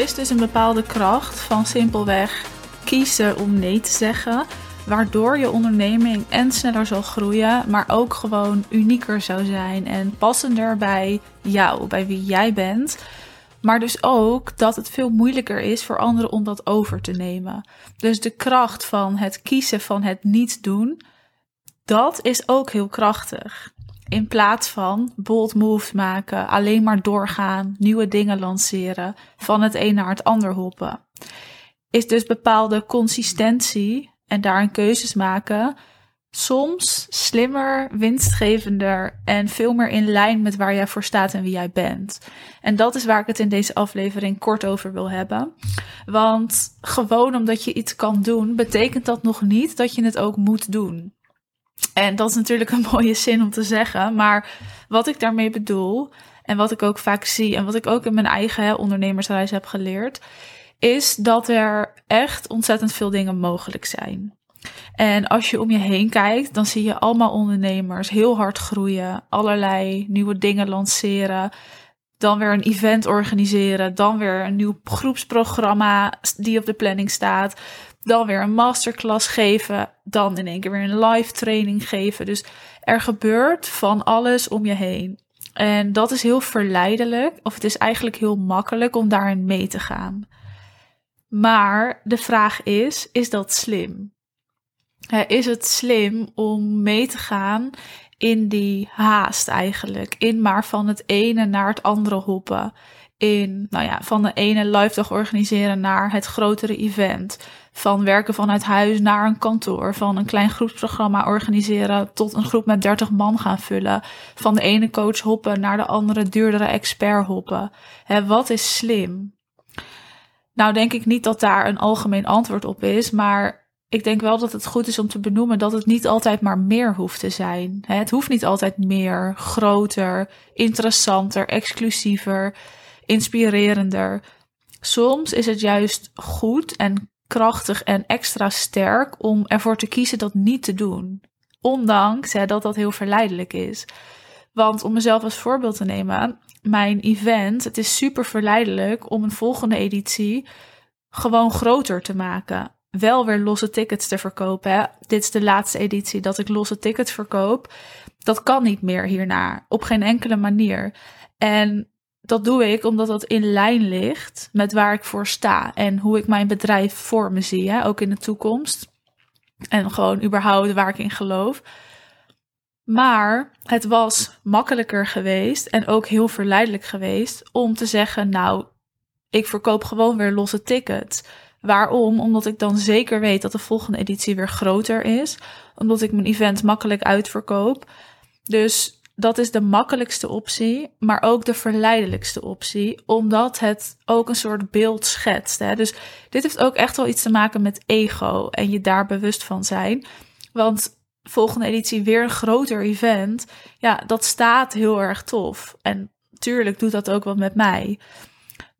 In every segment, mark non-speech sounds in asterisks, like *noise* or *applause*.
is dus een bepaalde kracht van simpelweg kiezen om nee te zeggen, waardoor je onderneming en sneller zal groeien, maar ook gewoon unieker zou zijn en passender bij jou, bij wie jij bent. Maar dus ook dat het veel moeilijker is voor anderen om dat over te nemen. Dus de kracht van het kiezen van het niet doen, dat is ook heel krachtig. In plaats van bold moves maken, alleen maar doorgaan, nieuwe dingen lanceren, van het een naar het ander hoppen. Is dus bepaalde consistentie en daarin keuzes maken soms slimmer, winstgevender en veel meer in lijn met waar jij voor staat en wie jij bent. En dat is waar ik het in deze aflevering kort over wil hebben. Want gewoon omdat je iets kan doen, betekent dat nog niet dat je het ook moet doen. En dat is natuurlijk een *laughs* mooie zin om te zeggen, maar wat ik daarmee bedoel en wat ik ook vaak zie en wat ik ook in mijn eigen ondernemersreis heb geleerd, is dat er echt ontzettend veel dingen mogelijk zijn. En als je om je heen kijkt, dan zie je allemaal ondernemers heel hard groeien, allerlei nieuwe dingen lanceren, dan weer een event organiseren, dan weer een nieuw groepsprogramma die op de planning staat, dan weer een masterclass geven, dan in één keer weer een live training geven. Dus er gebeurt van alles om je heen. En dat is heel verleidelijk, of het is eigenlijk heel makkelijk om daarin mee te gaan. Maar de vraag is: is dat slim? is het slim om mee te gaan in die haast eigenlijk? In maar van het ene naar het andere hoppen. In, nou ja, van de ene live dag organiseren naar het grotere event. Van werken vanuit huis naar een kantoor. Van een klein groepsprogramma organiseren tot een groep met 30 man gaan vullen. Van de ene coach hoppen naar de andere duurdere expert hoppen. Wat is slim? Nou, denk ik niet dat daar een algemeen antwoord op is, maar ik denk wel dat het goed is om te benoemen dat het niet altijd maar meer hoeft te zijn. Het hoeft niet altijd meer, groter, interessanter, exclusiever, inspirerender. Soms is het juist goed en krachtig en extra sterk om ervoor te kiezen dat niet te doen. Ondanks hè, dat dat heel verleidelijk is. Want om mezelf als voorbeeld te nemen, mijn event, het is super verleidelijk om een volgende editie gewoon groter te maken. Wel weer losse tickets te verkopen. Hè. Dit is de laatste editie dat ik losse tickets verkoop. Dat kan niet meer hierna. Op geen enkele manier. En dat doe ik omdat dat in lijn ligt met waar ik voor sta en hoe ik mijn bedrijf voor me zie, ook in de toekomst. En gewoon überhaupt waar ik in geloof. Maar het was makkelijker geweest en ook heel verleidelijk geweest om te zeggen: Nou, ik verkoop gewoon weer losse tickets. Waarom? Omdat ik dan zeker weet dat de volgende editie weer groter is. Omdat ik mijn event makkelijk uitverkoop. Dus dat is de makkelijkste optie, maar ook de verleidelijkste optie, omdat het ook een soort beeld schetst. Hè? Dus dit heeft ook echt wel iets te maken met ego en je daar bewust van zijn. Want volgende editie weer een groter event. Ja, dat staat heel erg tof. En tuurlijk doet dat ook wat met mij.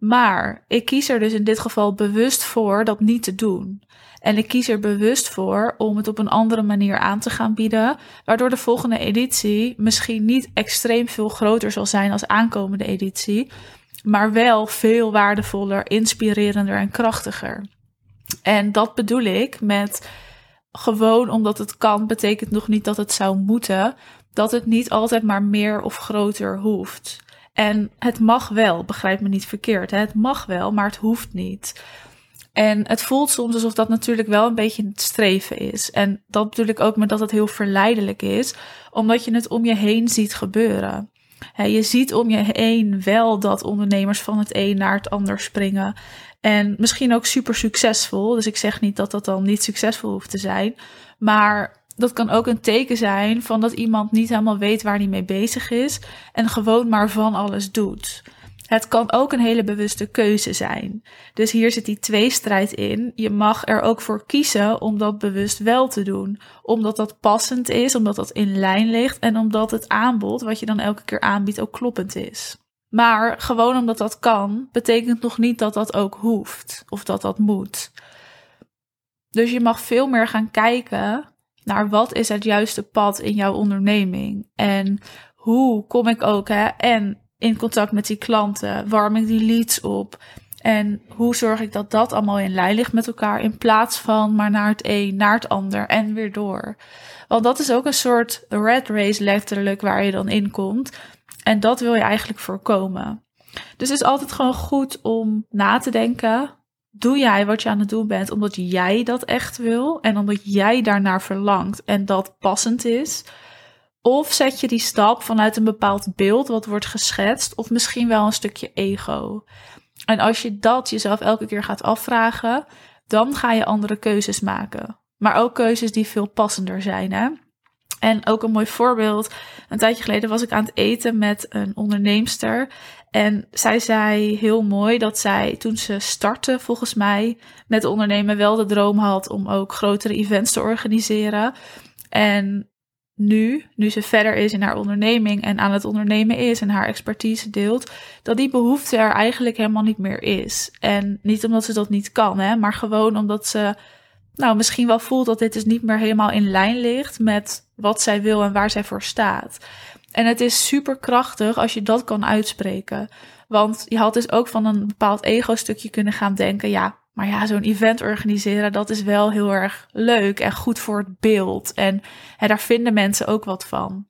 Maar ik kies er dus in dit geval bewust voor dat niet te doen. En ik kies er bewust voor om het op een andere manier aan te gaan bieden, waardoor de volgende editie misschien niet extreem veel groter zal zijn als aankomende editie, maar wel veel waardevoller, inspirerender en krachtiger. En dat bedoel ik met gewoon omdat het kan, betekent nog niet dat het zou moeten. Dat het niet altijd maar meer of groter hoeft. En het mag wel, begrijp me niet verkeerd. Hè? Het mag wel, maar het hoeft niet. En het voelt soms alsof dat natuurlijk wel een beetje het streven is. En dat bedoel ik ook met dat het heel verleidelijk is, omdat je het om je heen ziet gebeuren. je ziet om je heen wel dat ondernemers van het een naar het ander springen. En misschien ook super succesvol. Dus ik zeg niet dat dat dan niet succesvol hoeft te zijn. Maar dat kan ook een teken zijn van dat iemand niet helemaal weet waar hij mee bezig is. En gewoon maar van alles doet. Het kan ook een hele bewuste keuze zijn. Dus hier zit die tweestrijd in. Je mag er ook voor kiezen om dat bewust wel te doen. Omdat dat passend is, omdat dat in lijn ligt en omdat het aanbod wat je dan elke keer aanbiedt ook kloppend is. Maar gewoon omdat dat kan, betekent nog niet dat dat ook hoeft of dat dat moet. Dus je mag veel meer gaan kijken naar wat is het juiste pad in jouw onderneming en hoe kom ik ook hè, en in contact met die klanten, warm ik die leads op En hoe zorg ik dat dat allemaal in lijn ligt met elkaar in plaats van maar naar het een, naar het ander en weer door. Want dat is ook een soort red race letterlijk waar je dan in komt. En dat wil je eigenlijk voorkomen. Dus het is altijd gewoon goed om na te denken. Doe jij wat je aan het doen bent omdat jij dat echt wil en omdat jij daarnaar verlangt en dat passend is? Of zet je die stap vanuit een bepaald beeld wat wordt geschetst, of misschien wel een stukje ego? En als je dat jezelf elke keer gaat afvragen, dan ga je andere keuzes maken. Maar ook keuzes die veel passender zijn. Hè? En ook een mooi voorbeeld. Een tijdje geleden was ik aan het eten met een onderneemster. En zij zei heel mooi dat zij toen ze startte, volgens mij, met ondernemen wel de droom had om ook grotere events te organiseren. En nu, nu ze verder is in haar onderneming en aan het ondernemen is en haar expertise deelt, dat die behoefte er eigenlijk helemaal niet meer is. En niet omdat ze dat niet kan, hè, maar gewoon omdat ze nou, misschien wel voelt dat dit dus niet meer helemaal in lijn ligt met wat zij wil en waar zij voor staat. En het is super krachtig als je dat kan uitspreken. Want je had dus ook van een bepaald ego-stukje kunnen gaan denken: ja, maar ja, zo'n event organiseren, dat is wel heel erg leuk en goed voor het beeld. En hè, daar vinden mensen ook wat van.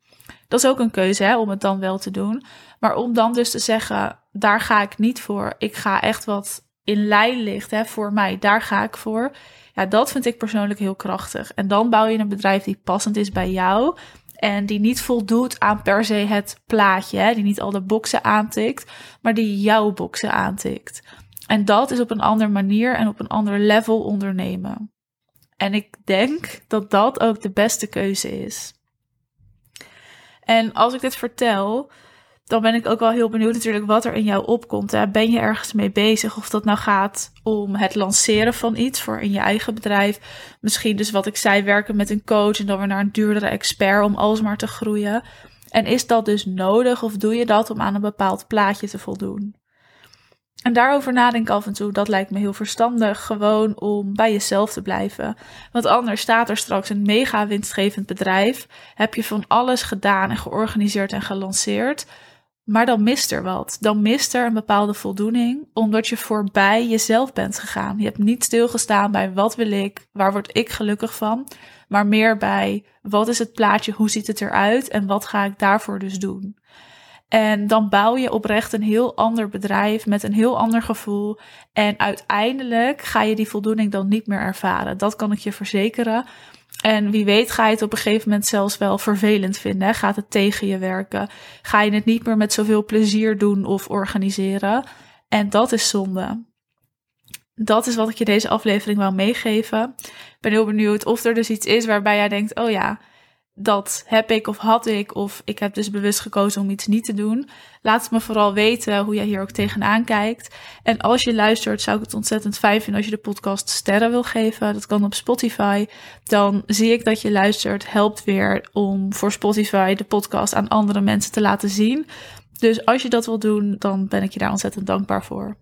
Dat is ook een keuze hè, om het dan wel te doen. Maar om dan dus te zeggen, daar ga ik niet voor. Ik ga echt wat in lijn ligt hè, voor mij, daar ga ik voor. Ja, dat vind ik persoonlijk heel krachtig. En dan bouw je een bedrijf die passend is bij jou. En die niet voldoet aan per se het plaatje. Hè, die niet al de boxen aantikt, maar die jouw boxen aantikt. En dat is op een andere manier en op een ander level ondernemen. En ik denk dat dat ook de beste keuze is. En als ik dit vertel, dan ben ik ook wel heel benieuwd natuurlijk wat er in jou opkomt. Hè? Ben je ergens mee bezig? Of dat nou gaat om het lanceren van iets voor in je eigen bedrijf. Misschien dus wat ik zei, werken met een coach en dan weer naar een duurdere expert om alsmaar te groeien. En is dat dus nodig of doe je dat om aan een bepaald plaatje te voldoen? En daarover nadenken af en toe, dat lijkt me heel verstandig. Gewoon om bij jezelf te blijven. Want anders staat er straks een mega winstgevend bedrijf. Heb je van alles gedaan en georganiseerd en gelanceerd. Maar dan mist er wat. Dan mist er een bepaalde voldoening, omdat je voorbij jezelf bent gegaan. Je hebt niet stilgestaan bij wat wil ik, waar word ik gelukkig van, maar meer bij wat is het plaatje, hoe ziet het eruit en wat ga ik daarvoor dus doen. En dan bouw je oprecht een heel ander bedrijf met een heel ander gevoel. En uiteindelijk ga je die voldoening dan niet meer ervaren. Dat kan ik je verzekeren. En wie weet ga je het op een gegeven moment zelfs wel vervelend vinden. Gaat het tegen je werken? Ga je het niet meer met zoveel plezier doen of organiseren? En dat is zonde. Dat is wat ik je deze aflevering wil meegeven. Ik ben heel benieuwd of er dus iets is waarbij jij denkt: oh ja, dat heb ik of had ik, of ik heb dus bewust gekozen om iets niet te doen. Laat me vooral weten hoe jij hier ook tegenaan kijkt. En als je luistert, zou ik het ontzettend fijn vinden als je de podcast sterren wil geven. Dat kan op Spotify. Dan zie ik dat je luistert, helpt weer om voor Spotify de podcast aan andere mensen te laten zien. Dus als je dat wil doen, dan ben ik je daar ontzettend dankbaar voor.